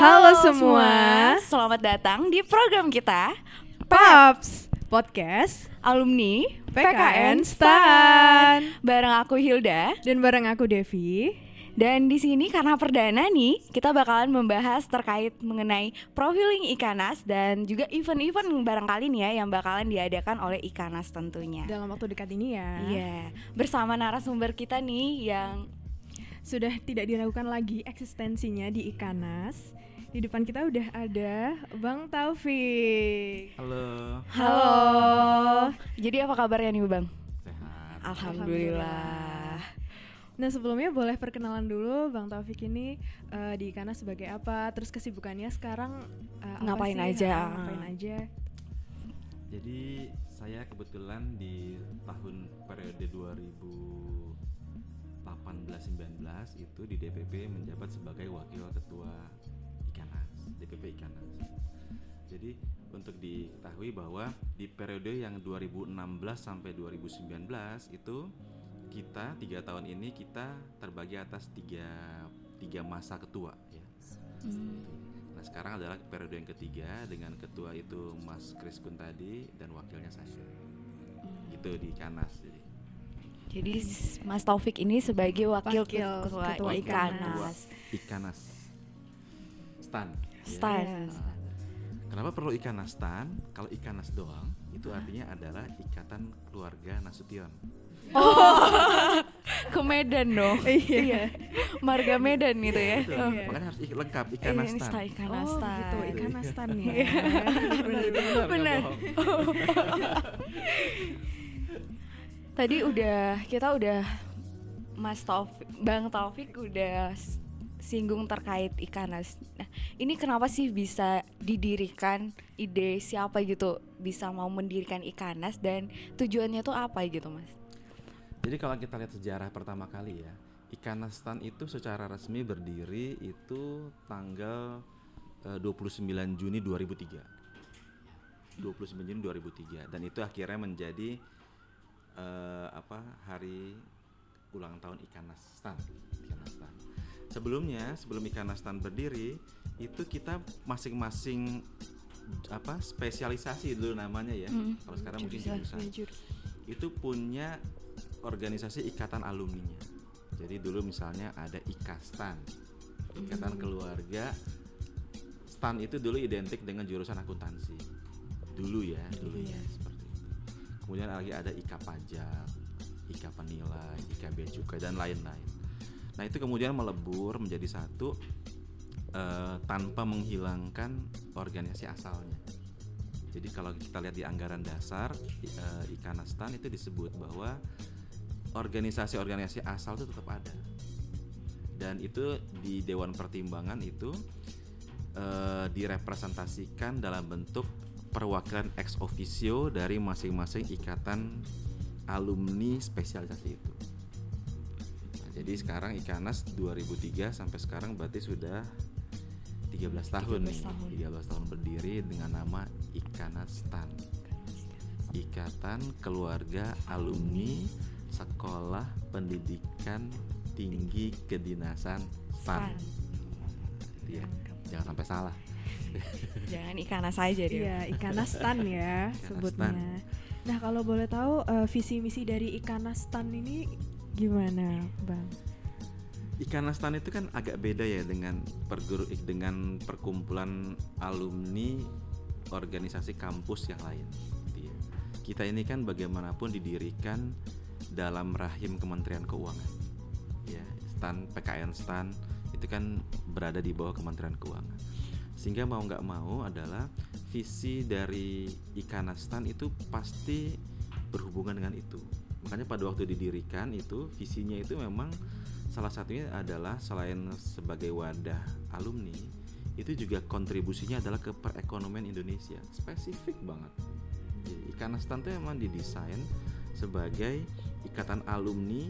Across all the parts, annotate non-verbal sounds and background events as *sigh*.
Halo semua. selamat datang di program kita Paps Podcast Alumni PKN Stan bareng aku Hilda dan bareng aku Devi. dan di sini karena perdana nih kita bakalan membahas terkait mengenai profiling Ikanas dan juga event-event barangkali nih ya yang bakalan diadakan oleh Ikanas tentunya. Dalam waktu dekat ini ya. Iya, bersama narasumber kita nih yang Sudah tidak diragukan lagi eksistensinya di Ikanas. Di depan kita udah ada Bang Taufik. Halo, Halo. Jadi apa kabarnya nih, Bang? sehat. Alhamdulillah. Nah sebelumnya boleh perkenalan dulu Bang Taufik ini eh, di Ikanas sebagai apa? Terus kesibukannya sekarang apa Ngapain sih? aja? Ah, Ngapain aja? Jadi saya kebetulan di tahun periode 2018-19 itu di DPP menjabat sebagai wakil ketua DPP Ikanas. Jadi untuk diketahui bahwa di periode yang 2016 sampai 2019 itu kita tiga tahun ini kita terbagi atas tiga tiga masa ketua ya. Nah sekarang adalah periode yang ketiga dengan ketua itu Mas Kris Kun tadi dan wakilnya saya. Gitu di Kanas jadi. Jadi Mas Taufik ini sebagai wakil, Wakil ketua, ketua Ikanas. Ikanas Stan. Ya. Stan. Nah, Kenapa perlu Ikanas Stan? Kalau Ikanas doang itu artinya adalah Ikatan Keluarga Nasution. *laughs* Ke Medan dong. *laughs* Iya. Marga Medan gitu ya. Betul. Oh. Makanya harus ik- lengkap Iya, Ikanas ini Stan. Stan Ikanas oh gitu, Ikanas Stan ya. *laughs* Benar, benar, Benar. bohong. Tadi udah kita udah Mas Taufik, Bang Taufik udah singgung terkait Ikanas. Nah, ini kenapa sih bisa didirikan ide siapa gitu bisa mau mendirikan Ikanas dan tujuannya tuh apa gitu, Mas? Jadi kalau kita lihat sejarah pertama kali ya, Ikanistan itu secara resmi berdiri itu tanggal eh, 29 Juni 2003. 29 Juni 2003 dan itu akhirnya menjadi eh, apa hari ulang tahun Ikanistan. Ikanistan. Sebelumnya, sebelum Ikanistan berdiri, itu kita masing-masing apa spesialisasi dulu namanya ya. Hmm, Kalau sekarang mungkin jurusan. jurusan itu punya organisasi ikatan alumninya. Jadi dulu misalnya ada Ikastan, Ikatan Keluarga. Stan itu dulu identik dengan jurusan akuntansi. Dulu ya, dulu ya seperti itu. Kemudian lagi ada Ika Pajak, Ika Penilai, Ika Bea Cukai dan lain-lain. Nah, itu kemudian melebur menjadi satu eh, tanpa menghilangkan organisasi asalnya. Jadi kalau kita lihat di anggaran dasar i- eh, Ikanastan itu disebut bahwa organisasi-organisasi asal itu tetap ada. Dan itu di Dewan Pertimbangan itu eh, direpresentasikan dalam bentuk perwakilan ex officio dari masing-masing ikatan alumni spesialisasi itu. Jadi sekarang Ikanas 2003 sampai sekarang berarti sudah 13 tahun 13 nih. tahun. 13 tahun berdiri dengan nama Ikanastan. Ikatan Keluarga Alumni Sekolah Pendidikan Tinggi Kedinasan Stan. Jadi ya, jangan sampai salah. *laughs* Jangan Ikanas aja dia. Iya, Ikanas Stan ya Ikanas sebutnya. Nah, kalau boleh tahu eh, visi misi dari Ikanas Stan ini gimana, Bang? Ikanastan itu kan agak beda ya dengan perguru dengan perkumpulan alumni organisasi kampus yang lain. gitu ya. Kita ini kan bagaimanapun didirikan dalam rahim Kementerian Keuangan. Ya, stan PKN stan itu kan berada di bawah Kementerian Keuangan. Sehingga mau nggak mau adalah visi dari Ikanastan itu pasti berhubungan dengan itu. Makanya pada waktu didirikan itu visinya itu memang salah satunya adalah selain sebagai wadah alumni itu juga kontribusinya adalah ke perekonomian Indonesia. Spesifik banget. Jadi, Ikanastan itu memang didesain sebagai ikatan alumni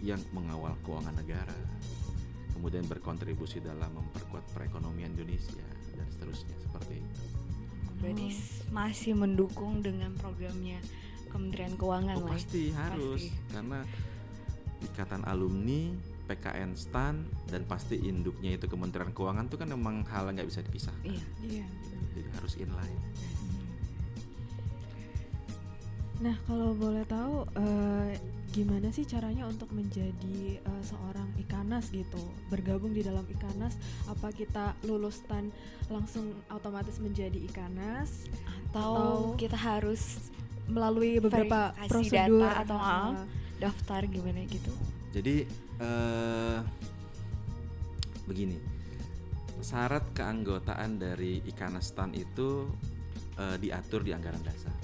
yang mengawal keuangan negara kemudian berkontribusi dalam memperkuat perekonomian Indonesia dan seterusnya seperti itu. Berarti masih mendukung dengan programnya Kementerian Keuangan Oh, lah. ya? pasti harus Pasti. karena ikatan alumni PKN STAN dan pasti induknya itu Kementerian Keuangan itu kan memang hal yang nggak bisa dipisah. Iya. Iya. Jadi harus inline. Nah, kalau boleh tahu eh, gimana sih caranya untuk menjadi eh, seorang ikanas gitu? Bergabung di dalam ikanas, apa kita lulus tan langsung otomatis menjadi ikanas Atau, Atau- kita harus melalui beberapa Verifikasi prosedur data atau ah, ah, daftar gimana gitu? Jadi eh begini, syarat keanggotaan dari Ikanas STAN itu eh, diatur di anggaran dasar.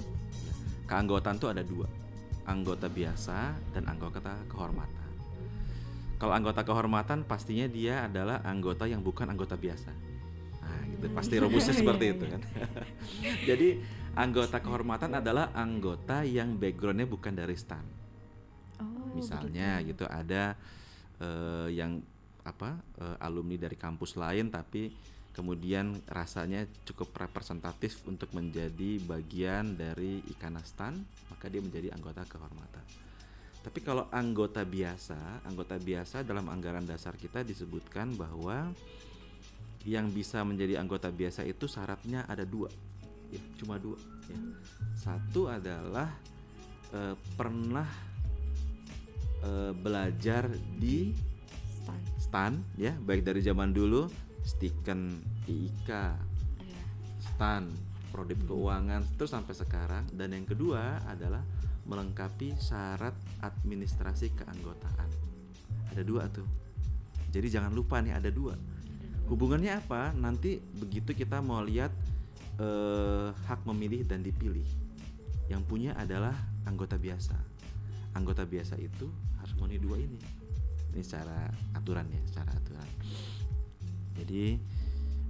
Keanggotaan itu ada dua, anggota biasa dan anggota kehormatan. Kalau anggota kehormatan pastinya dia adalah anggota yang bukan anggota biasa. Nah, gitu. Hmm. Pasti rumusnya Iya, *laughs* seperti iya. itu kan. *laughs* Jadi anggota kehormatan adalah anggota yang backgroundnya bukan dari STAN. Oh, misalnya begitu. gitu ada eh, yang apa eh, alumni dari kampus lain tapi kemudian rasanya cukup representatif untuk menjadi bagian dari Ikanastan maka dia menjadi anggota kehormatan. Tapi kalau anggota biasa anggota biasa dalam anggaran dasar kita disebutkan bahwa yang bisa menjadi anggota biasa itu syaratnya ada dua ya cuma dua. Ya. Satu adalah eh, pernah eh, belajar di Stan. stan ya. Baik dari zaman dulu stiken IIK Iya. stan prodip keuangan terus sampai sekarang. Dan yang kedua adalah melengkapi syarat administrasi keanggotaan. Ada dua tuh. Jadi jangan lupa nih ada dua. Hubungannya apa? Nanti begitu kita mau lihat eh, hak memilih dan dipilih. Yang punya adalah anggota biasa. Anggota biasa itu harus memenuhi dua ini. Ini secara aturan ya secara aturan. Jadi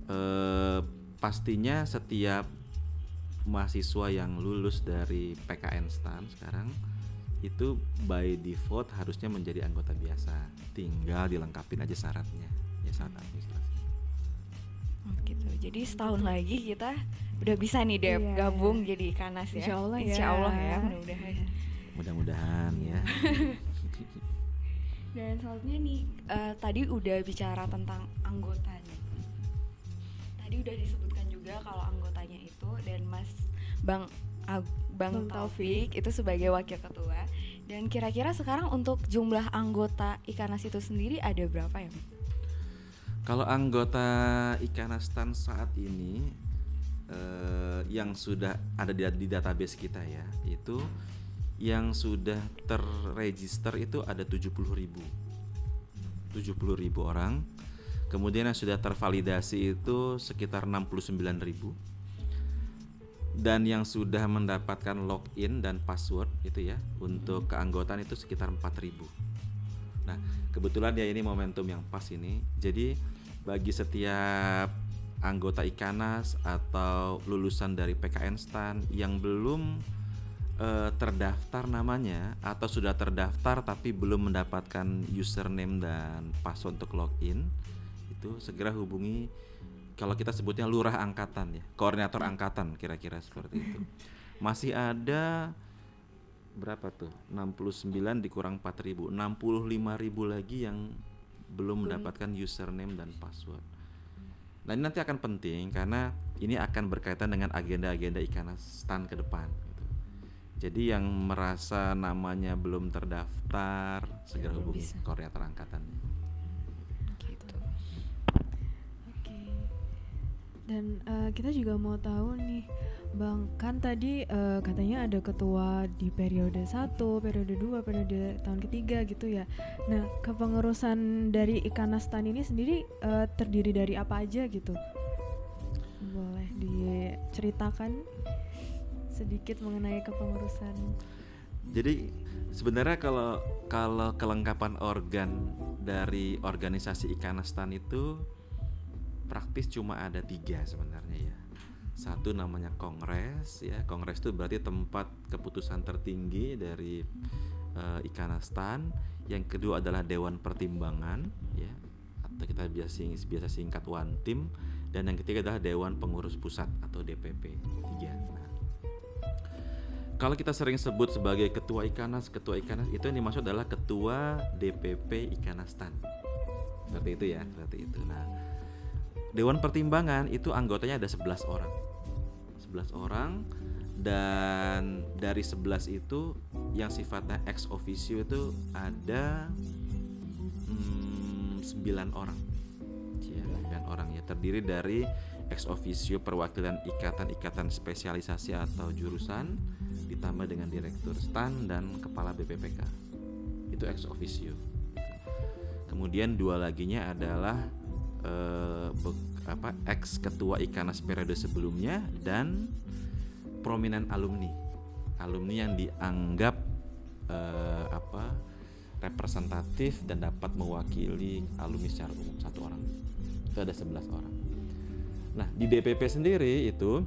eh, pastinya setiap mahasiswa yang lulus dari PKN STAN sekarang itu by default harusnya menjadi anggota biasa. Tinggal dilengkapin aja syaratnya. Ya syarat administrasi gitu. Jadi setahun lagi kita udah bisa nih Dep Iya. gabung jadi Ikanas ya. Insya Allah ya. Insya Allah ya, mudah-mudahan. mudah-mudahan ya *laughs* Dan selanjutnya nih eh, tadi udah bicara tentang anggotanya. Tadi udah disebutkan juga kalau anggotanya itu dan Mas Bang Ag- Bang, Bang Taufik itu sebagai wakil ketua. Dan kira-kira sekarang untuk jumlah anggota Ikanas itu sendiri ada berapa ya? Kalau anggota Ikanastan saat ini eh, yang sudah ada di, di database kita ya, itu yang sudah terregister itu ada 70.000 ribu 70.000 orang. Kemudian yang sudah tervalidasi itu sekitar 69.000 ribu dan yang sudah mendapatkan login dan password itu ya untuk keanggotaan itu sekitar 4.000 Nah, kebetulan ya ini momentum yang pas ini. Jadi bagi setiap anggota Ikanas atau lulusan dari PKN STAN yang belum eh, terdaftar namanya atau sudah terdaftar tapi belum mendapatkan username dan password untuk login, itu segera hubungi kalau kita sebutnya lurah angkatan ya, koordinator angkatan kira-kira seperti itu. Masih ada berapa tuh 69 dikurang 4000 65.000 lagi yang belum mendapatkan username dan password nah ini nanti akan penting karena ini akan berkaitan dengan agenda-agenda Ikanas STAN ke depan gitu. jadi yang merasa namanya belum terdaftar segera hubungi bisa. koordinator Dan eh, kita juga mau tahu nih, Bang, kan tadi eh, katanya ada ketua di periode 1, periode 2, periode tahun ketiga gitu ya. Nah, kepengurusan dari Ikanastan ini sendiri eh, terdiri dari apa aja gitu? Boleh diceritakan sedikit mengenai kepengurusan? Jadi sebenarnya kalau kalau kelengkapan organ dari organisasi Ikanastan itu praktis cuma ada tiga sebenarnya ya. Satu namanya kongres ya. Kongres itu berarti tempat keputusan tertinggi dari eh, Ikanastan. Yang kedua adalah dewan pertimbangan ya atau kita biasa biasa singkat one team dan yang ketiga adalah dewan pengurus pusat atau DPP tiga. Nah, kalau kita sering sebut sebagai ketua Ikanas, ketua Ikanas itu yang dimaksud adalah ketua DPP Ikanastan. Seperti itu ya, seperti itu. Nah, Dewan Pertimbangan itu anggotanya ada 11 orang. 11 orang dan dari 11 itu yang sifatnya ex officio itu ada hmm, 9 orang. Ya, 9 orang ya terdiri dari ex officio perwakilan ikatan-ikatan spesialisasi atau jurusan ditambah dengan direktur stan dan kepala BPPK. Itu ex officio. Kemudian dua laginya adalah be- apa ex ketua Ikanas periode sebelumnya dan prominent alumni. Alumni yang dianggap eh, apa representatif dan dapat mewakili alumni secara umum satu orang. Itu ada 11 orang. Nah, di DPP sendiri itu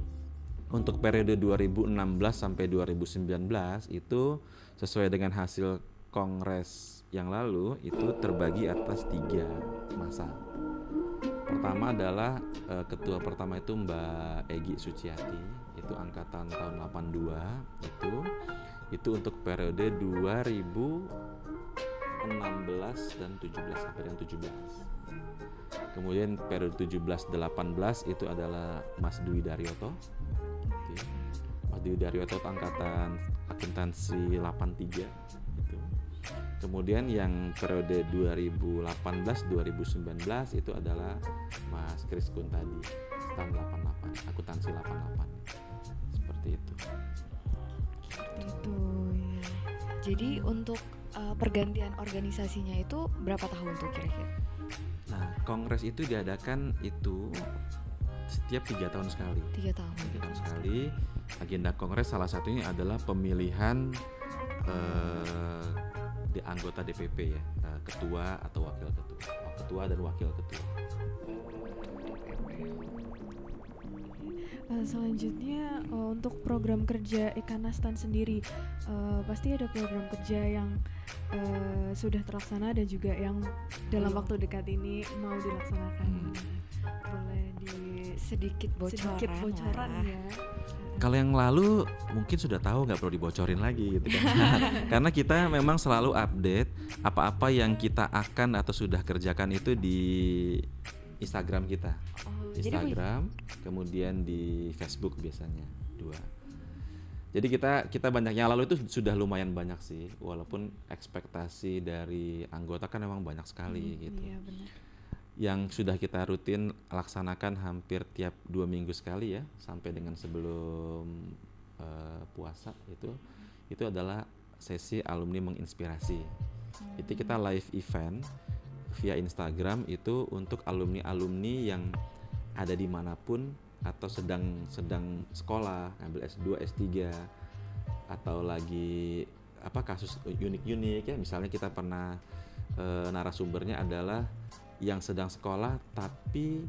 untuk periode 2016 sampai 2019 itu sesuai dengan hasil kongres yang lalu itu terbagi atas tiga masa. Pertama adalah eh, ketua pertama itu Mbak Egi Suciati, itu angkatan tahun 82 itu itu untuk periode 2016 dan 17 sampai dengan 17. Kemudian periode 17 18 itu adalah Mas Dwi Daryoto. Mas Dwi Daryoto angkatan akuntansi 83 itu. Kemudian yang periode 2018 2019 itu adalah Mas Kris Kuntadi tahun 88 akuntansi 88 seperti itu. Itu ya. Jadi untuk uh, pergantian organisasinya itu berapa tahun tuh kira-kira? Nah, kongres itu diadakan itu setiap tiga tahun sekali. Tiga tahun. Tiga tahun sekali. Agenda kongres salah satunya adalah pemilihan eh, di anggota DPP ya, eh, ketua atau wakil ketua, Oh, ketua dan wakil ketua. Eh, selanjutnya eh, untuk program kerja Ikanastan sendiri eh, pasti ada program kerja yang sudah terlaksana dan juga yang dalam waktu dekat ini mau dilaksanakan. Hmm. Boleh di Sedikit bocoran. sedikit bocoran lah. ya. Kalau yang lalu mungkin sudah tahu nggak perlu dibocorin lagi gitu kan. *laughs* Karena kita memang selalu update apa-apa yang kita akan atau sudah kerjakan itu di Instagram kita. Oh, jadi Instagram, kemudian di Facebook biasanya dua. Jadi kita kita banyak yang lalu itu sudah lumayan banyak sih, walaupun ekspektasi dari anggota kan memang banyak sekali Hmm, gitu. Iya benar. Yang sudah kita rutin laksanakan hampir tiap dua minggu sekali ya, sampai dengan sebelum eh, puasa itu, itu adalah sesi alumni menginspirasi. Itu kita live event via Instagram itu untuk alumni-alumni yang ada di mana pun atau sedang sedang sekolah ngambil S2 S3 atau lagi apa kasus unik-unik ya misalnya kita pernah eh, narasumbernya adalah yang sedang sekolah tapi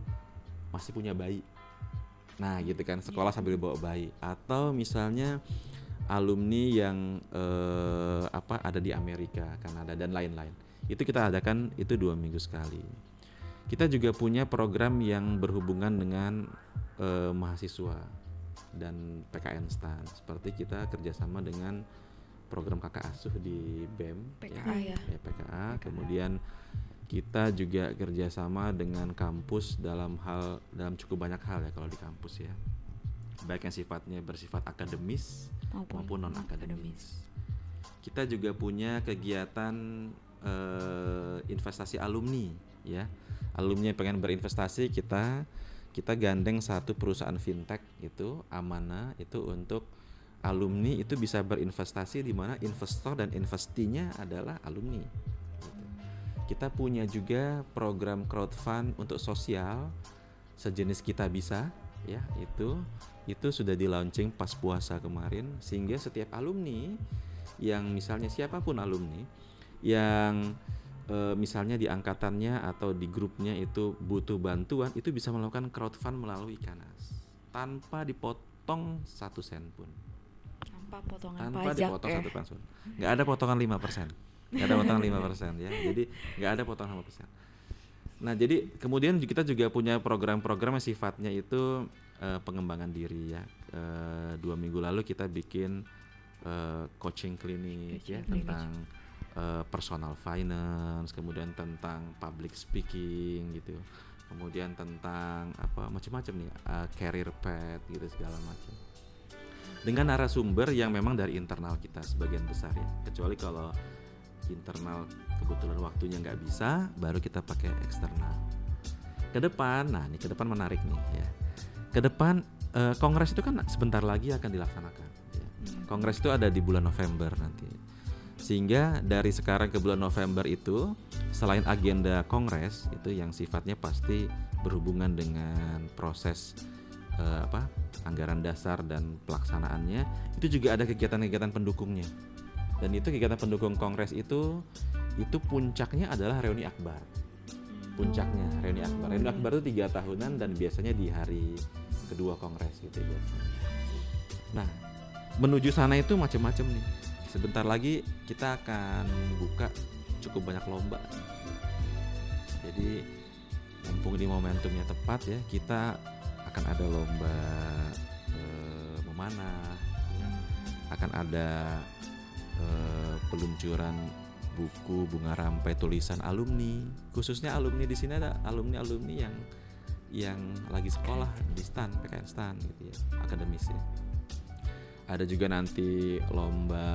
masih punya bayi. Nah gitu kan sekolah sambil bawa bayi. Atau misalnya alumni yang eh, apa ada di Amerika Kanada dan lain-lain. Itu kita adakan itu dua minggu sekali. Kita juga punya program yang berhubungan dengan eh, mahasiswa dan PKN STAN. Seperti kita kerjasama dengan program kakak asuh di BEM PKA ya. ya. PKA kemudian kita juga kerjasama dengan kampus dalam hal dalam cukup banyak hal ya kalau di kampus ya. Baik yang sifatnya bersifat akademis maupun non akademis. Kita juga punya kegiatan eh, investasi alumni ya. Alumni yang pengen berinvestasi kita kita gandeng satu perusahaan fintech itu Amana itu untuk alumni itu bisa berinvestasi di mana investor dan investinya adalah alumni. Kita punya juga program crowdfund untuk sosial sejenis kita bisa ya itu. Itu sudah di launching pas puasa kemarin sehingga setiap alumni yang misalnya siapa pun alumni yang eh, misalnya di angkatannya atau di grupnya itu butuh bantuan itu bisa melakukan crowdfund melalui Ikanas tanpa dipotong satu sen pun. Tanpa potongan tanpa pajak dipotong ya. satu persen nggak ada potongan 5% nggak ada potongan 5% ya jadi nggak ada potongan 5% nah jadi kemudian kita juga punya program-program yang sifatnya itu eh, pengembangan diri ya Eh, dua minggu lalu kita bikin eh, coaching klinik Coaching ya klinik. tentang eh, personal finance, kemudian tentang public speaking gitu. Kemudian tentang apa macam-macam nih, eh, career path gitu segala macam. Dengan narasumber yang memang dari internal kita sebagian besar ya. Kecuali kalau internal kebetulan waktunya nggak bisa, baru kita pakai eksternal. Ke depan, nah ini ke depan menarik nih ya. Ke depan eh, kongres itu kan sebentar lagi akan dilaksanakan. ya. Kongres itu ada di bulan November nanti. Sehingga dari sekarang ke bulan November itu selain agenda kongres itu yang sifatnya pasti berhubungan dengan proses eh, apa anggaran dasar dan pelaksanaannya itu juga ada kegiatan-kegiatan pendukungnya dan itu kegiatan pendukung kongres itu itu puncaknya adalah reuni akbar. Puncaknya reuni akbar. Reuni akbar itu tiga tahunan dan biasanya di hari kedua kongres gitu biasanya nah menuju sana itu macam-macam nih. Sebentar lagi kita akan buka cukup banyak lomba. Jadi mumpung ini momentumnya tepat ya kita akan ada lomba eh, memanah ya. akan ada eh, peluncuran buku bunga rampai tulisan alumni. Khususnya alumni di sini ada alumni alumni yang yang lagi sekolah di stan PKN stan gitu ya akademis ya. Ada juga nanti lomba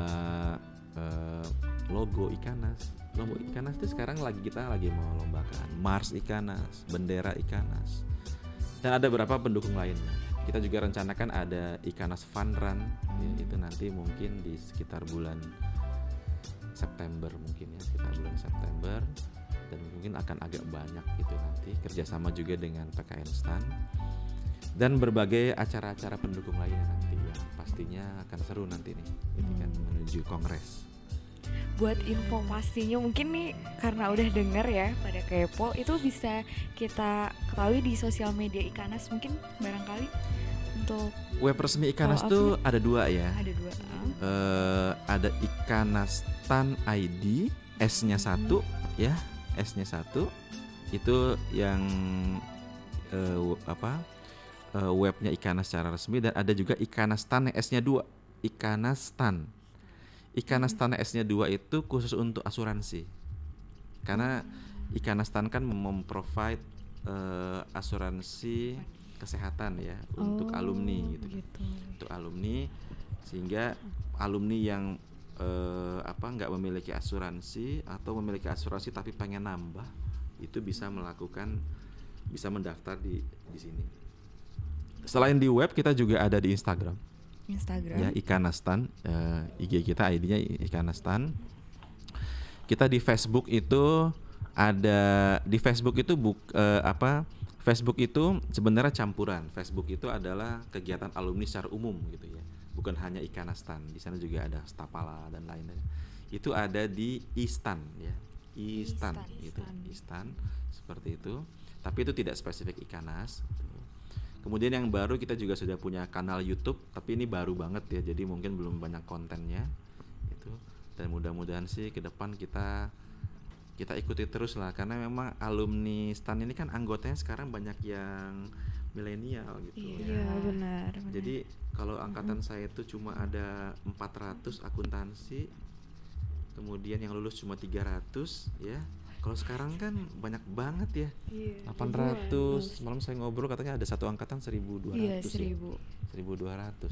eh, logo Ikanas. Logo Ikanas itu sekarang lagi kita lagi mau lombakan Mars Ikanas bendera Ikanas. Dan ada beberapa pendukung lainnya kita juga rencanakan ada Ikanas Fun Run. Ya, itu nanti mungkin di sekitar bulan September mungkin ya sekitar bulan September. Dan mungkin akan agak banyak gitu nanti kerjasama juga dengan PKN Stan. Dan berbagai acara-acara pendukung lainnya nanti yang pastinya akan seru nanti nih ini kan menuju kongres buat info pastinya mungkin nih karena udah denger ya pada kepo itu bisa kita ketahui di sosial media Ikanas mungkin barangkali. Untuk web resmi Ikanas Follow tuh ada dua ya. Ada dua eh ada Ikanastan ID S-nya satu ya S-nya satu. Itu yang w- apa eh, webnya Ikanas secara resmi dan ada juga Ikanastan yang S-nya dua Ikanastan Ikanastan yang S-nya dua itu khusus untuk asuransi karena Ikanastan kan mem- memprovide eh, asuransi kesehatan ya untuk Oh, alumni gitu kan gitu. untuk alumni sehingga alumni yang eh, apa nggak memiliki asuransi atau memiliki asuransi tapi pengen nambah itu bisa melakukan bisa mendaftar di di sini. Selain di web kita juga ada di Instagram Instagram ya Ikanastan eh, IG kita ID-nya Ikanastan. Kita di Facebook itu ada di Facebook itu buk eh, apa Facebook itu sebenarnya campuran. Facebook itu adalah kegiatan alumni secara umum gitu ya. Bukan hanya Ikanastan. Di sana juga ada Stapala dan lain-lain. Itu ada di Istan ya. Istan, Istan, gitu. Istan. Istan seperti itu. Tapi itu tidak spesifik Ikanas. gitu. Kemudian yang baru kita juga sudah punya kanal YouTube, tapi ini baru banget ya, jadi mungkin belum banyak kontennya itu. Dan mudah-mudahan sih ke depan kita kita ikuti terus lah, karena memang alumni STAN ini kan anggotanya sekarang banyak yang milenial gitu. Iya. ya. Benar. benar. Jadi kalau angkatan saya itu cuma ada 400 akuntansi, kemudian yang lulus cuma 300 ya. Kalau sekarang kan banyak banget ya. Iya, 800 malam saya ngobrol katanya ada satu angkatan 1200 iya ya. seribu 1200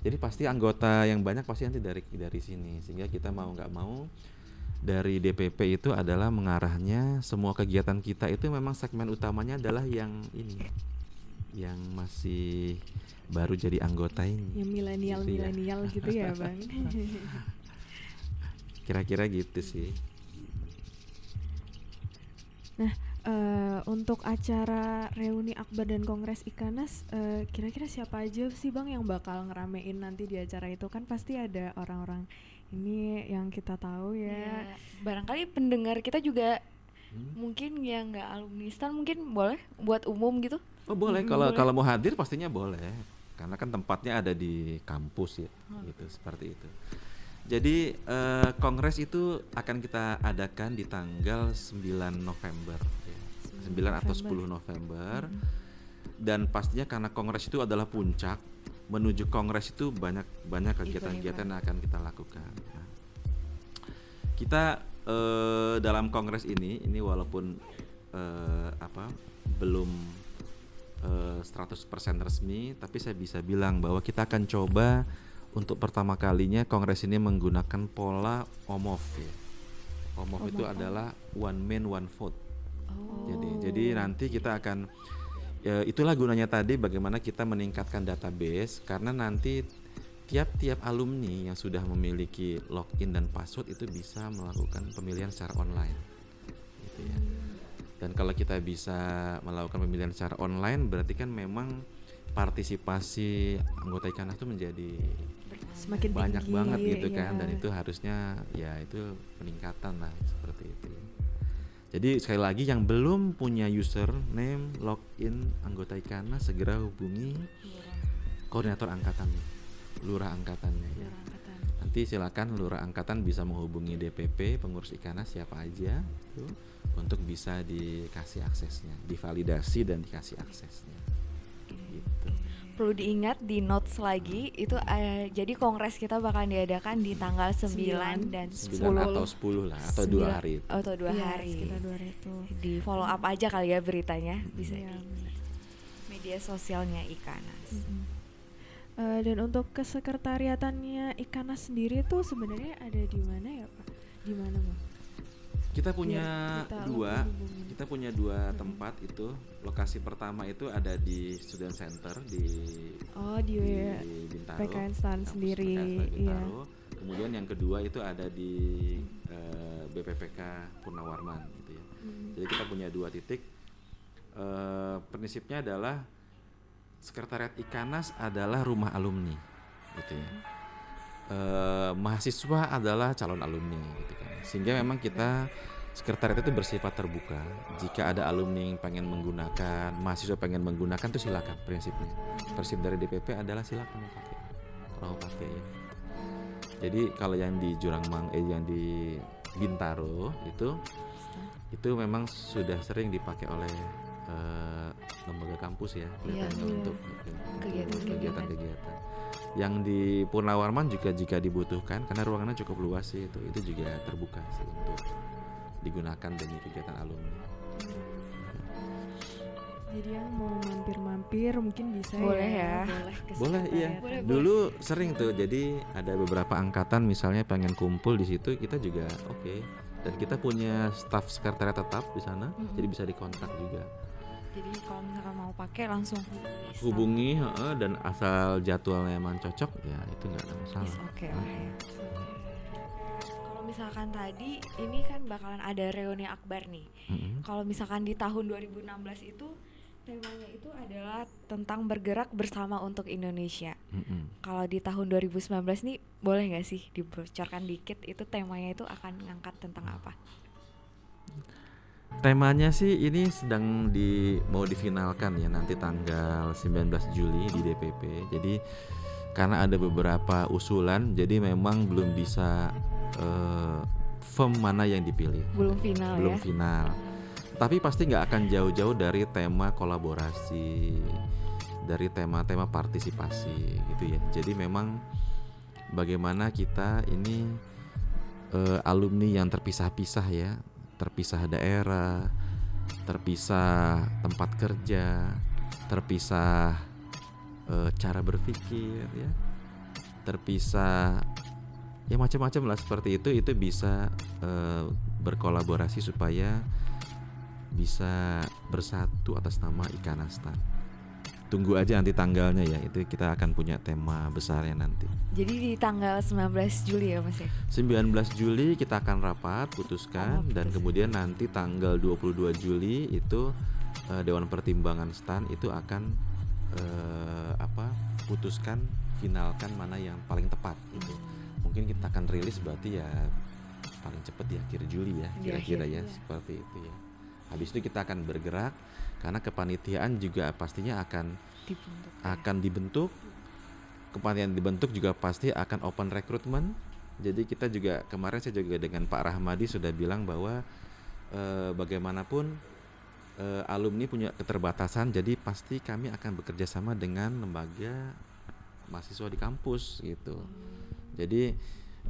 jadi pasti anggota yang banyak pasti nanti dari dari sini sehingga kita mau nggak mau dari DPP itu adalah mengarahnya semua kegiatan kita itu memang segmen utamanya adalah yang ini yang masih baru jadi anggota ini Yang milenial Gitu ya. milenial gitu ya bang. *laughs* kira-kira gitu sih Nah, eh, untuk acara reuni akbar dan kongres Ikanas, eh, kira-kira siapa aja sih bang yang bakal ngeramein nanti di acara itu kan pasti ada orang-orang ini yang kita tahu ya. ya barangkali pendengar kita juga Hmm. mungkin yang nggak alumni stan mungkin boleh buat umum gitu Oh boleh Mm, kalau boleh. kalau mau hadir pastinya boleh karena kan tempatnya ada di kampus ya gitu seperti itu. Jadi eh, kongres itu akan kita adakan di tanggal 9 November ya. 9 atau 10 November. dan pastinya karena kongres itu adalah puncak menuju kongres itu banyak banyak kegiatan-kegiatan yang akan kita lakukan. Nah, kita eh, dalam kongres ini ini walaupun eh, apa belum eh, 100% resmi tapi saya bisa bilang bahwa kita akan coba untuk pertama kalinya kongres ini menggunakan pola OMOV ya. OMOV itu OMOV. adalah one man one vote. Oh. Jadi jadi nanti kita akan ya, itulah gunanya tadi bagaimana kita meningkatkan database karena nanti tiap-tiap alumni yang sudah memiliki login dan password itu bisa melakukan pemilihan secara online. Gitu ya. Dan kalau kita bisa melakukan pemilihan secara online berarti kan memang partisipasi anggota Ikanas itu menjadi Semakin banyak tinggi, banget gitu kan iya. dan itu harusnya ya itu peningkatan lah seperti itu jadi sekali lagi yang belum punya username login anggota Ikana segera hubungi koordinator angkatannya lurah angkatannya ya Lurah angkatan. nanti silakan lurah angkatan bisa menghubungi DPP pengurus Ikana siapa aja tuh, untuk bisa dikasih aksesnya divalidasi dan dikasih aksesnya Perlu diingat di notes lagi itu eh, jadi kongres kita bakal diadakan di tanggal 9 dan 10 9 atau 10 lah atau dua Sembilan- hari itu. atau dua Iya, hari. sekitar dua hari itu. Di follow up aja kali ya beritanya bisa Iya, di media sosialnya Ikanas. Mhm. Eh, dan untuk kesekretariatannya Ikanas sendiri tuh sebenarnya ada di mana ya Pak? Di mana Bang? Kita punya Biar kita dua, kita punya dua tempat itu. Lokasi pertama itu ada di Student Center di Oh di, di Bintaro. PKN Stan sendiri, PKN iya. Kemudian yang kedua itu ada di eh, BPPK Purnawarman gitu ya. Hmm. Jadi kita punya dua titik. Eh, prinsipnya adalah sekretariat Ikanas adalah rumah alumni, gitu ya. Eh, mahasiswa adalah calon alumni, gitu kan. Sehingga memang kita sekretariat itu bersifat terbuka. Jika ada alumni yang pengen menggunakan, mahasiswa pengen menggunakan itu silakan prinsipnya. Prinsip dari DPP adalah silakan mau pakai, kalau mau pakai ya. Jadi kalau yang di Jurangmang, eh yang di Bintaro itu itu memang sudah sering dipakai oleh eh, lembaga kampus ya kelihatannya iya. untuk Kegiatan-kegiatan. Yang di Purnawarman juga jika dibutuhkan karena ruangannya cukup luas sih itu itu juga terbuka sih untuk digunakan demi kegiatan alumni. Jadi yang mau mampir-mampir mungkin bisa Boleh ya. Boleh, ke Boleh iya. Boleh, Dulu sering tuh jadi ada beberapa angkatan misalnya pengen kumpul di situ kita juga oke dan kita punya staf sekretariat tetap di sana Mm-mm. jadi bisa dikontak juga. Jadi kalau misalkan mau pakai langsung hubungi hubungi heeh, dan asal jadwalnya emang cocok ya itu nggak ada masalah. Oke lah ya. Kalau misalkan tadi ini kan bakalan ada reuni akbar nih. Mm-mm. Kalau misalkan di tahun 2016 itu temanya itu adalah tentang bergerak bersama untuk Indonesia. Mm-mm. Kalau di tahun 2019 nih boleh nggak sih dibocorkan dikit itu temanya itu akan ngangkat tentang apa? Temanya sih ini sedang di mau difinalkan ya nanti tanggal 19 Juli di DPP. Jadi karena ada beberapa usulan jadi memang belum bisa eh, firm mana yang dipilih. Belum final belum ya. final. Tapi pasti nggak akan jauh-jauh dari tema kolaborasi, dari tema-tema partisipasi gitu ya. Jadi memang bagaimana kita ini eh, alumni yang terpisah-pisah ya, terpisah daerah, terpisah tempat kerja, terpisah eh, cara berpikir ya, terpisah ya macam-macam lah seperti itu itu bisa eh, berkolaborasi supaya bisa bersatu atas nama Ikanastan. Tunggu aja nanti tanggalnya ya. Itu kita akan punya tema besarnya nanti. Jadi di tanggal 19 Juli ya Mas ya. 19 Juli kita akan rapat putuskan Oh, dan putus. kemudian nanti tanggal 22 Juli itu eh, Dewan Pertimbangan STAN itu akan eh, apa? putuskan finalkan mana yang paling tepat itu. Mungkin kita akan rilis berarti ya paling cepat di akhir Juli ya kira-kira ya iya. seperti itu ya. Habis itu kita akan bergerak karena kepanitiaan juga pastinya akan Dibentuk. ya. akan dibentuk kepanitiaan dibentuk juga pasti akan open recruitment jadi kita juga kemarin saya juga dengan Pak Rahmadi sudah bilang bahwa eh, bagaimanapun eh, alumni punya keterbatasan, jadi pasti kami akan bekerja sama dengan lembaga mahasiswa di kampus gitu. Jadi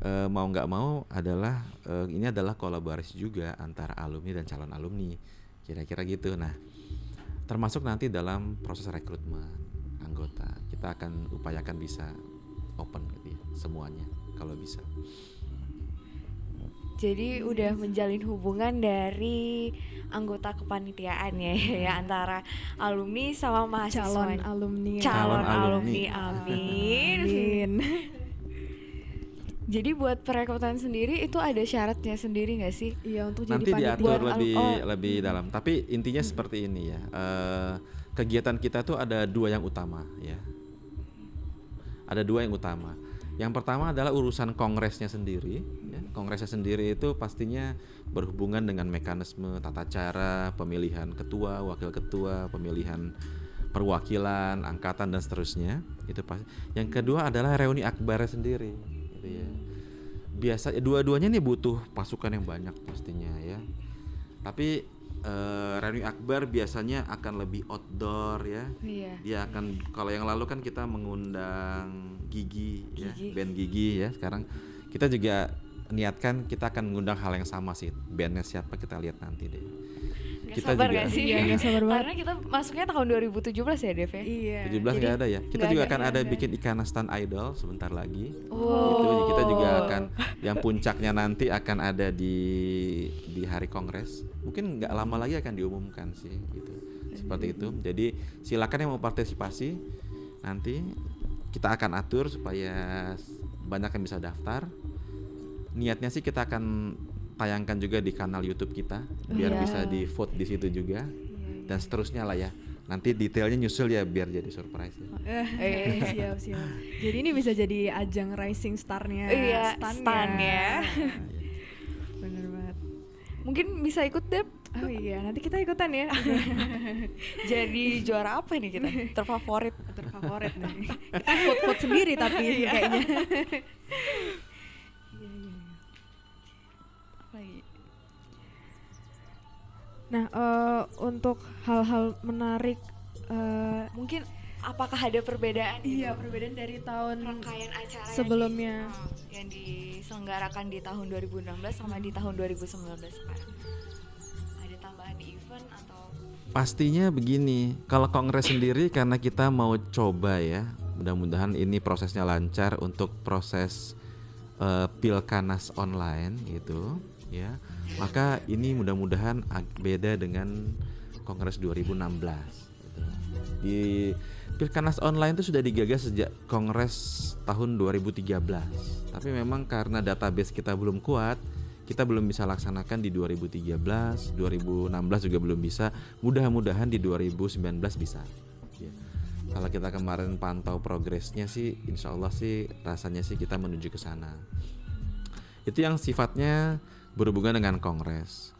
eh, mau nggak mau adalah eh, ini adalah kolaborasi juga antara alumni dan calon alumni, kira-kira gitu. Nah, termasuk nanti dalam proses rekrutmen anggota, kita akan upayakan bisa open gitu ya, semuanya kalau bisa. Jadi udah menjalin hubungan dari anggota kepanitiaan ya, *laughs* ya antara alumni sama mahasiswa. calon alumni Calon Calon alumni, alumni. amin. Amin. *laughs* Jadi buat perekrutan sendiri itu ada syaratnya sendiri nggak sih? Iya untuk nanti jadi panitia. diatur lebih oh. lebih dalam tapi intinya seperti ini ya Eh, kegiatan kita tuh ada dua yang utama ya ada dua yang utama yang pertama adalah urusan kongresnya sendiri ya. kongresnya sendiri itu pastinya berhubungan dengan mekanisme tata cara pemilihan ketua wakil ketua pemilihan perwakilan angkatan dan seterusnya itu pasti yang kedua adalah reuni akbarnya sendiri gitu ya. Biasa dua-duanya nih butuh pasukan yang banyak pastinya ya. Tapi eh, reuni akbar biasanya akan lebih outdoor ya. Iya. dia akan kalau yang lalu kan kita mengundang Gigi, ya Gigi. band Gigi ya. Sekarang kita juga niatkan kita akan mengundang hal yang sama sih. Bandnya siapa kita lihat nanti deh Kita sabar juga- nggak sih? Iya, nggak sabar banget. Karena kita masuknya tahun 2017 ya, Dev ya? Iya. 17 nggak jadi ada ya kita juga ada, akan ada ada. bikin ikanistan idol sebentar lagi Wow. itu kita juga akan yang puncaknya nanti akan ada di di hari kongres mungkin nggak lama lagi akan diumumkan sih gitu seperti itu jadi silakan yang mau partisipasi nanti kita akan atur supaya banyak yang bisa daftar niatnya sih kita akan tayangkan juga di kanal YouTube kita biar Iya. bisa di vote di situ juga dan seterusnya lah ya nanti detailnya nyusul ya biar jadi surprise ya. Eh, *laughs* siap siap. Jadi ini bisa jadi ajang rising starnya. Iya, stan stan-nya. *laughs* Bener banget. Mungkin bisa ikut Dep. Oh iya, nanti kita ikutan ya. *laughs* Jadi juara apa nih kita? Terfavorit. Terfavorit nih. Kita vote vote sendiri tapi kayaknya. Nah, eh, untuk hal-hal menarik eh, Mungkin apakah ada perbedaan? gitu? iya perbedaan dari tahun rangkaian acara yang sebelumnya. di- oh, yang diselenggarakan di tahun 2016 sama di tahun 2019 sekarang. Ada tambahan event atau Pastinya begini, kalau kongres sendiri karena kita mau coba ya, mudah-mudahan ini prosesnya lancar untuk proses eh, pilkanas online gitu, ya. Maka ini mudah-mudahan beda dengan kongres 2016. gitu. Di pilkanas online itu sudah digagas sejak kongres tahun 2013, tapi memang karena database kita belum kuat, kita belum bisa laksanakan di 2013, 2016 juga belum bisa. Mudah-mudahan di 2019 bisa. Ya. Kalau kita kemarin pantau progresnya sih, insya Allah sih rasanya sih kita menuju ke sana. Itu yang sifatnya berhubungan dengan kongres.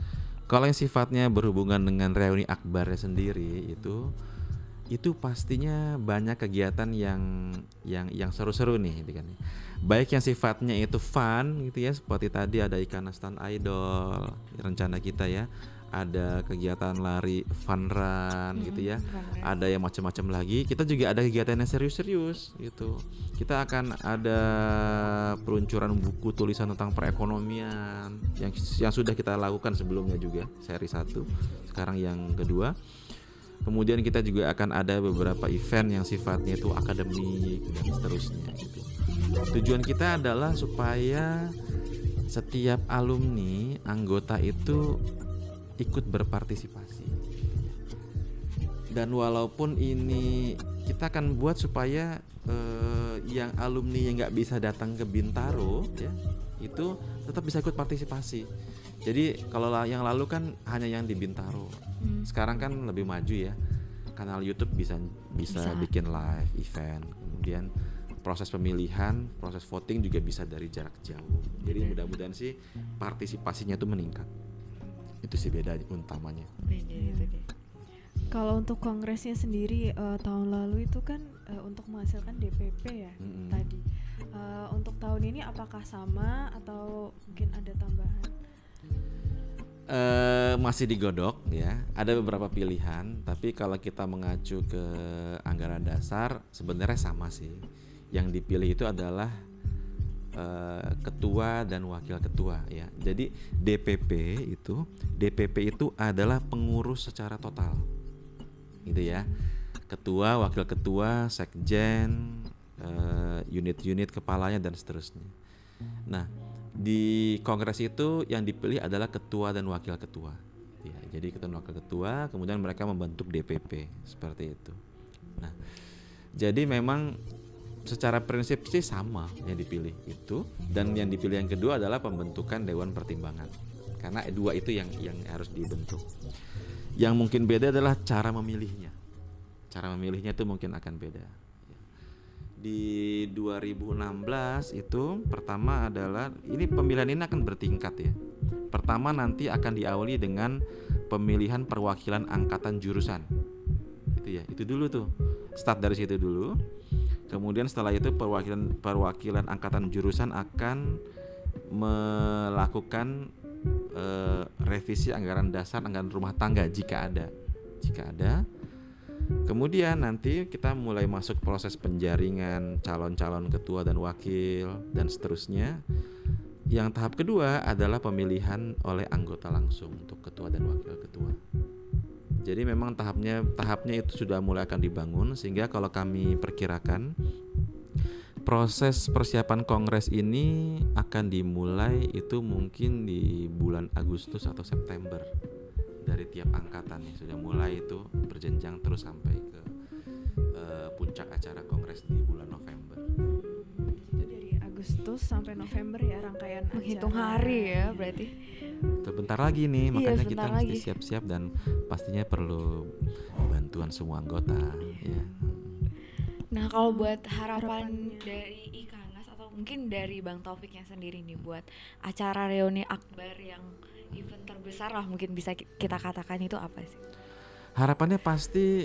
Kalau yang sifatnya berhubungan dengan reuni akbarnya sendiri itu itu pastinya banyak kegiatan yang yang yang seru-seru nih gitu kan. Baik yang sifatnya itu fun gitu ya seperti tadi ada ikan stand idol rencana kita ya. Ada kegiatan lari fun run gitu ya. Ada yang macam-macam lagi. Kita juga ada kegiatan yang serius-serius gitu. Kita akan ada peluncuran buku tulisan tentang perekonomian yang yang sudah kita lakukan sebelumnya juga seri satu. Sekarang yang kedua. Kemudian kita juga akan ada beberapa event yang sifatnya itu akademik dan seterusnya gitu. Tujuan kita adalah supaya setiap alumni anggota itu ikut berpartisipasi. Dan walaupun ini kita akan buat supaya eh, yang alumni yang nggak bisa datang ke Bintaro ya itu tetap bisa ikut partisipasi. Jadi kalau la- yang lalu kan hanya yang di Bintaro. Sekarang kan lebih maju ya. Kanal YouTube bisa bisa, Bisa. bikin live event. Kemudian proses pemilihan, proses voting juga bisa dari jarak jauh. Jadi mudah-mudahan sih partisipasinya itu meningkat. Itu sih beda utamanya. beda itu deh. Kalau untuk kongresnya sendiri eh, tahun lalu itu kan eh, untuk menghasilkan DPP ya Mm-mm. tadi. Eh, untuk tahun ini apakah sama atau mungkin ada tambahan? eh, masih digodok ya. Ada beberapa pilihan, tapi kalau kita mengacu ke anggaran dasar sebenarnya sama sih. Yang dipilih itu adalah eh, ketua dan wakil ketua ya. Jadi DPP itu DPP itu adalah pengurus secara total. Gitu ya. Ketua, wakil ketua, sekjen, eh, unit-unit kepalanya dan seterusnya. Nah, di kongres itu yang dipilih adalah ketua dan wakil ketua. Ya, jadi ketua dan wakil ketua, kemudian mereka membentuk DPP seperti itu. Nah, jadi memang secara prinsip sih sama yang dipilih itu dan yang dipilih yang kedua adalah pembentukan dewan pertimbangan. Karena dua itu yang yang harus dibentuk. Yang mungkin beda adalah cara memilihnya. Cara memilihnya itu mungkin akan beda di 2016 itu pertama adalah ini pemilihan ini akan bertingkat ya. Pertama nanti akan diawali dengan pemilihan perwakilan angkatan jurusan. Itu ya, itu dulu tuh. Start dari situ dulu. Kemudian setelah itu perwakilan perwakilan angkatan jurusan akan melakukan eh, revisi anggaran dasar anggaran rumah tangga jika ada. Jika ada Kemudian nanti kita mulai masuk proses penjaringan calon-calon ketua dan wakil dan seterusnya. Yang tahap kedua adalah pemilihan oleh anggota langsung untuk ketua dan wakil ketua. Jadi memang tahapnya tahapnya itu sudah mulai akan dibangun sehingga kalau kami perkirakan proses persiapan kongres ini akan dimulai itu mungkin di bulan Agustus atau September dari tiap angkatan nih sudah mulai itu berjenjang terus sampai ke uh, puncak acara kongres di bulan November. Agustus sampai November ya rangkaian Menghitung acara. hari ya berarti. Sebentar lagi nih, Iya, makanya kita sebentar mesti lagi. siap-siap dan pastinya perlu bantuan semua anggota. Ya. Nah, kalau buat harapan Harapannya. dari Ikanas atau mungkin dari Bang Taufiknya sendiri nih buat acara reuni akbar yang event terbesar lah mungkin bisa ki- kita katakan itu apa sih? Harapannya pasti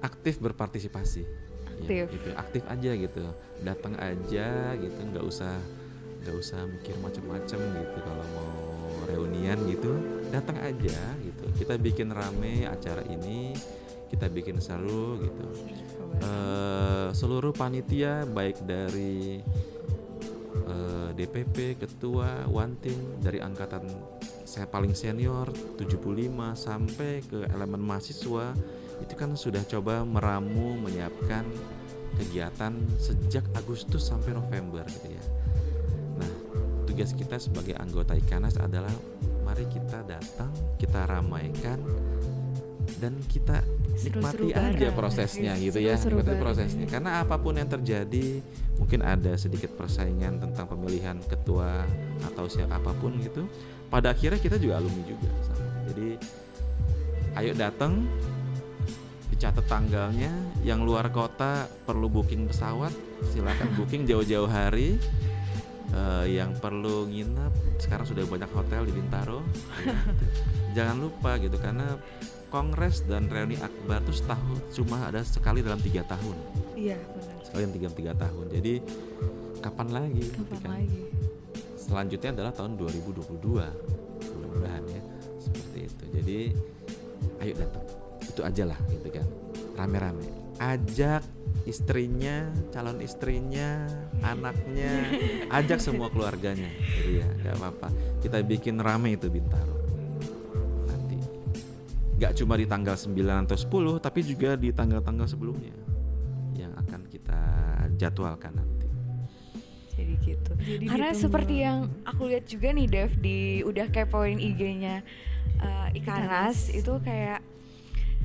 aktif berpartisipasi. Ya, Aktif. gitu. Aktif aja gitu. Datang aja gitu, nggak usah nggak usah mikir macam-macam gitu kalau mau reunian gitu datang aja gitu kita bikin rame acara ini kita bikin seru gitu Eh, seluruh panitia baik dari eh, DPP, ketua, wantin dari angkatan saya paling senior 75 sampai ke elemen mahasiswa itu kan sudah coba meramu menyiapkan kegiatan sejak Agustus sampai November gitu ya. Nah, tugas kita sebagai anggota Ikanas adalah mari kita datang, kita ramaikan dan kita nikmati aja bareng. prosesnya Iya, gitu ya seru-seru nikmati prosesnya karena apa pun yang terjadi mungkin ada sedikit persaingan tentang pemilihan ketua atau siapa apa pun gitu pada akhirnya kita juga alumni juga sama. jadi ayo datang dicatat tanggalnya yang luar kota perlu booking pesawat silakan booking jauh-jauh hari Eh, yang perlu nginep sekarang sudah banyak hotel di Bintaro ya, gitu. jangan lupa gitu karena kongres dan reuni akbar itu setahun cuma ada sekali dalam tiga tahun Iya, benar. sekali dalam tiga tiga tahun jadi kapan lagi gitu Kapan kan? lagi? selanjutnya adalah tahun 2022 mudah-mudahan ya seperti itu jadi ayo datang itu aja lah gitu kan. Rame-rame. Ajak istrinya calon istrinya anaknya. Ajak semua keluarganya. Jadi ya nggak apa-apa. Kita bikin rame itu Bintaro. Nanti. Nggak cuma di tanggal 9 atau 10 tapi juga di tanggal-tanggal sebelumnya yang akan kita jadwalkan nanti. Jadi gitu. Jadi Karena ditunggu. seperti yang aku lihat juga nih Dev di udah kepoin IG-nya uh, Ikanas Ikanas. itu kayak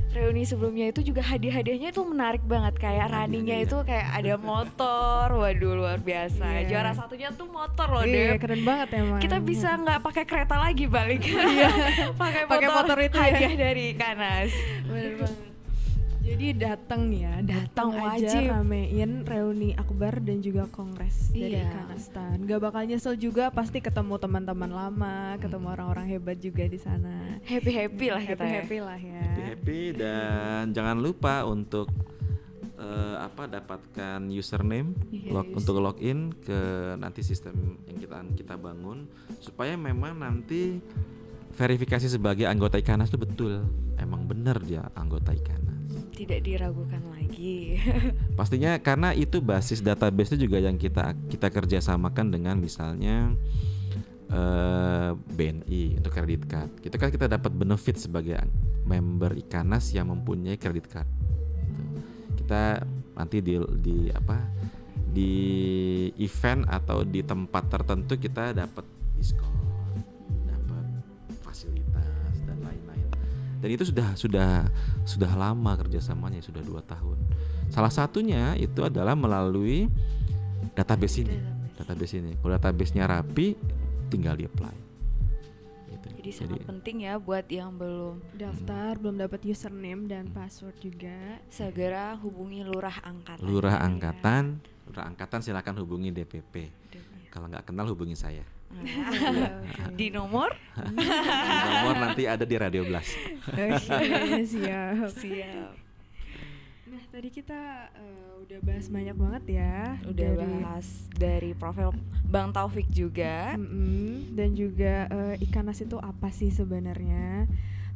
reuni sebelumnya itu juga hadiah-hadiahnya itu menarik banget kayak running-nya iya. itu kayak ada motor, waduh luar biasa. Iya. Juara satunya tuh motor loh Iya, Dev. keren banget emang. Kita bisa nggak pakai kereta lagi balik? Iya. *laughs* pakai motor, motor itu ya. hadiah dari Ikanas. Bener banget. Jadi datang ya, datang aja wajib. ramein reuni akbar dan juga kongres dari Iya. Kanistan. Gak bakal nyesel juga, pasti ketemu teman-teman lama, ketemu Hmm. orang-orang hebat juga di sana. Happy happy lah kita. happy ya. happy lah ya. happy happy dan jangan lupa untuk eh, apa dapatkan username Iya, log user- untuk login ke nanti sistem yang kita kita bangun supaya memang nanti verifikasi sebagai anggota Ikanas itu betul, emang benar dia anggota Ikanas. Tidak diragukan lagi. *laughs* Pastinya karena itu basis database itu juga yang kita kita kerjasamakan dengan misalnya eh, BNI untuk kredit card. Kita kan kita dapat benefit sebagai member Ikanas yang mempunyai kredit card. Gitu. Kita nanti di di apa di event atau di tempat tertentu kita dapat diskon, Dan itu sudah sudah sudah lama kerjasamanya sudah dua tahun. Salah satunya itu adalah melalui database ini. Database ini. Kalau databasenya rapi, tinggal di apply. Gitu. Jadi sangat penting ya buat yang belum Daftar belum dapat username dan password juga. segera hubungi lurah angkatan. lurah angkatan, lurah angkatan silakan hubungi DPP. Kalau nggak kenal hubungi saya. Nah, *laughs* Di nomor Nomor nanti ada di Radio Blast. Oke, *laughs* siap. siap. Nah, tadi kita eh, udah bahas banyak banget ya. Udah dari- bahas dari profil Bang Taufik juga. Mm-mm, dan juga eh, Ikanas itu apa sih sebenarnya?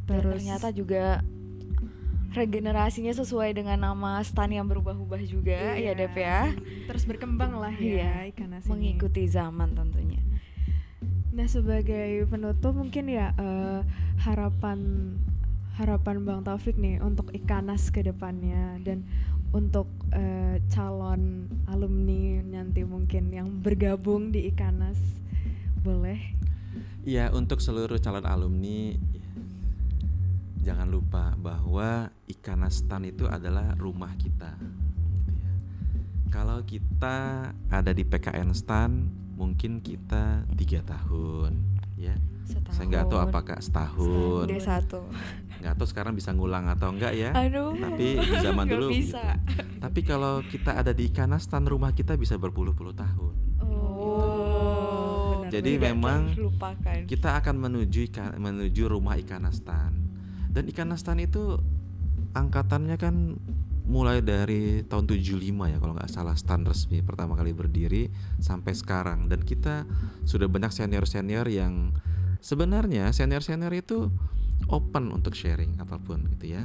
Dan Terus ternyata juga regenerasinya sesuai dengan nama stan yang berubah-ubah juga ya Iya. Dep ya. terus berkembang lah ya Iya, Ikanas ini. Mengikuti zaman tentunya. Nah sebagai penutup mungkin ya eh, harapan harapan Bang Taufik nih untuk Ikanas ke depannya dan untuk eh, calon alumni nanti mungkin yang bergabung di Ikanas boleh Iya, untuk seluruh calon alumni jangan lupa bahwa Ikanas-Stan itu adalah rumah kita. gitu ya. Kalau kita ada di PKN Stan, mungkin kita tiga tahun, ya. Setahun. Saya nggak tahu apakah setahun, D satu. nggak tahu sekarang bisa ngulang atau enggak ya. Aduh. Tapi di zaman *laughs* dulu bisa. gitu. Tapi kalau kita ada di Ikanas-Stan, rumah kita bisa berpuluh-puluh tahun. Oh. benar, Jadi memang kita akan menuju ika- menuju rumah Ikanas-Stan. Dan Ikanas-Stan itu angkatannya kan mulai dari tahun 75 ya kalau nggak salah stan resmi pertama kali berdiri sampai sekarang dan kita sudah banyak senior-senior yang sebenarnya senior-senior itu open untuk sharing apa pun gitu ya.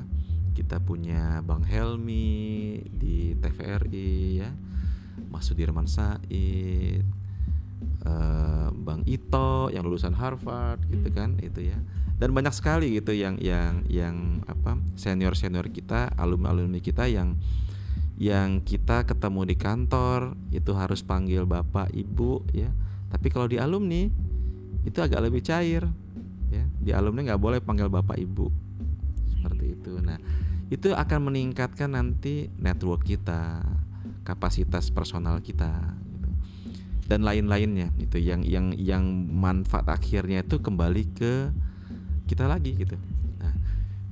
Kita punya Bang Helmi di TVRI ya. Mas Sudirman Said, eh, Bang Ito yang lulusan Harvard gitu kan itu ya. Dan banyak sekali gitu yang yang yang apa senior senior kita alumni alumni kita yang yang kita ketemu di kantor itu harus panggil bapak ibu ya. Tapi kalau di alumni itu agak lebih cair ya. Di alumni nggak boleh panggil bapak ibu. Seperti itu. Nah itu akan meningkatkan nanti network kita kapasitas personal kita. Dan lain-lainnya itu yang yang yang manfaat akhirnya itu kembali ke kita lagi gitu. Nah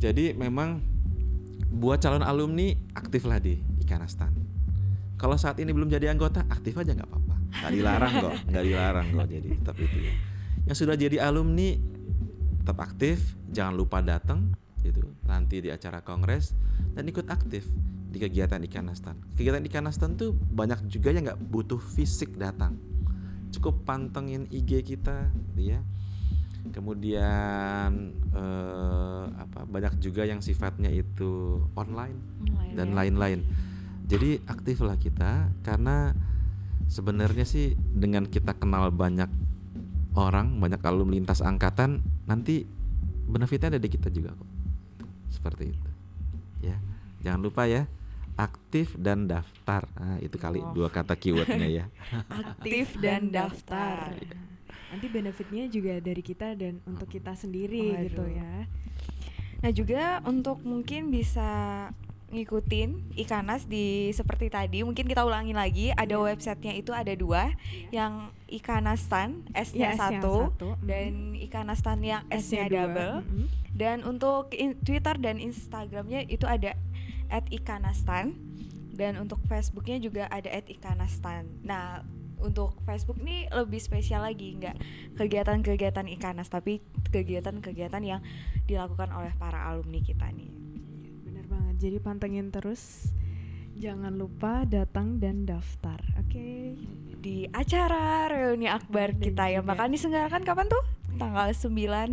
jadi memang buat calon alumni aktiflah di Ikanastan kalau saat ini belum jadi anggota aktif aja nggak apa-apa. Nggak dilarang kok nggak dilarang kok jadi tetap itu ya. Yang sudah jadi alumni tetap aktif jangan lupa datang gitu. Nanti di acara kongres dan ikut aktif di kegiatan Ikanastan kegiatan Ikanastan tuh banyak juga yang nggak butuh fisik datang. Cukup pantengin IG kita gitu ya kemudian eh, apa banyak juga yang sifatnya itu online Online dan ya. lain-lain. Jadi aktiflah kita karena sebenarnya sih dengan kita kenal banyak orang banyak alumni lintas angkatan nanti benefitnya ada di kita juga kok. Seperti itu ya. Jangan lupa ya aktif dan daftar nah, itu kali Oh. dua kata keywordnya ya *laughs* aktif dan daftar. nanti benefitnya juga dari kita dan untuk kita sendiri Waduh. gitu ya Nah juga untuk mungkin bisa ngikutin Ikanas di seperti tadi mungkin kita ulangi lagi ada Iya. websitenya itu ada dua yang Ikanastan S-nya Ya, S yang satu satu, mm. dan Ikanastan yang S-nya double mm-mm. dan untuk in- Twitter dan Instagramnya itu ada @ikanastan dan untuk Facebooknya juga ada @ikanastan. Nah untuk Facebook nih lebih spesial lagi nggak kegiatan-kegiatan Ikanas tapi kegiatan-kegiatan yang dilakukan oleh para alumni kita nih. bener banget jadi pantengin terus jangan lupa datang dan daftar oke Di acara reuni akbar Dan kita yang juga- bakal diselenggarakan kapan tuh? Tanggal 9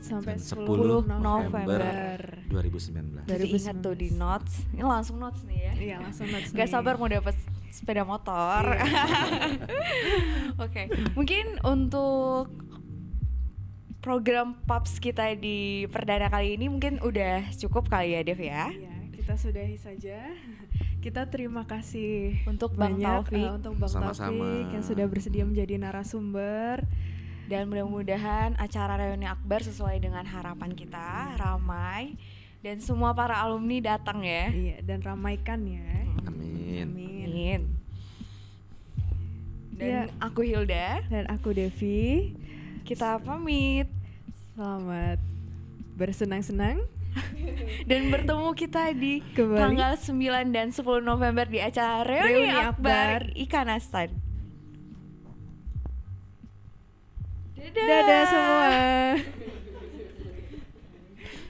sampai Dan 10 10 November. 2019. Jadi ingat tuh di notes. Ini langsung notes nih ya. Iya, langsung notes Gak nih. sabar mau dapat sepeda motor. *laughs* Oke, mungkin untuk program Paps kita di perdana kali ini mungkin udah cukup kali ya Dev ya. Iya, kita sudahi saja. Kita terima kasih Untuk Bang banyak Taufik. eh, untuk Bang Sama-sama. Taufik yang sudah bersedia menjadi narasumber. Dan mudah-mudahan acara reuni akbar sesuai dengan harapan kita, ramai dan semua para alumni datang ya. Iya, dan ramaikan ya. Amin. Amin. Amin. Dan Iya. aku Hilda, Dan aku Devi. kita pamit Selamat bersenang-senang. *laughs* dan bertemu kita di Kembali. tanggal 9 dan 10 November di acara Reuni, Reuni Akbar Akbar. Ikanistan. Dadah semua. *laughs*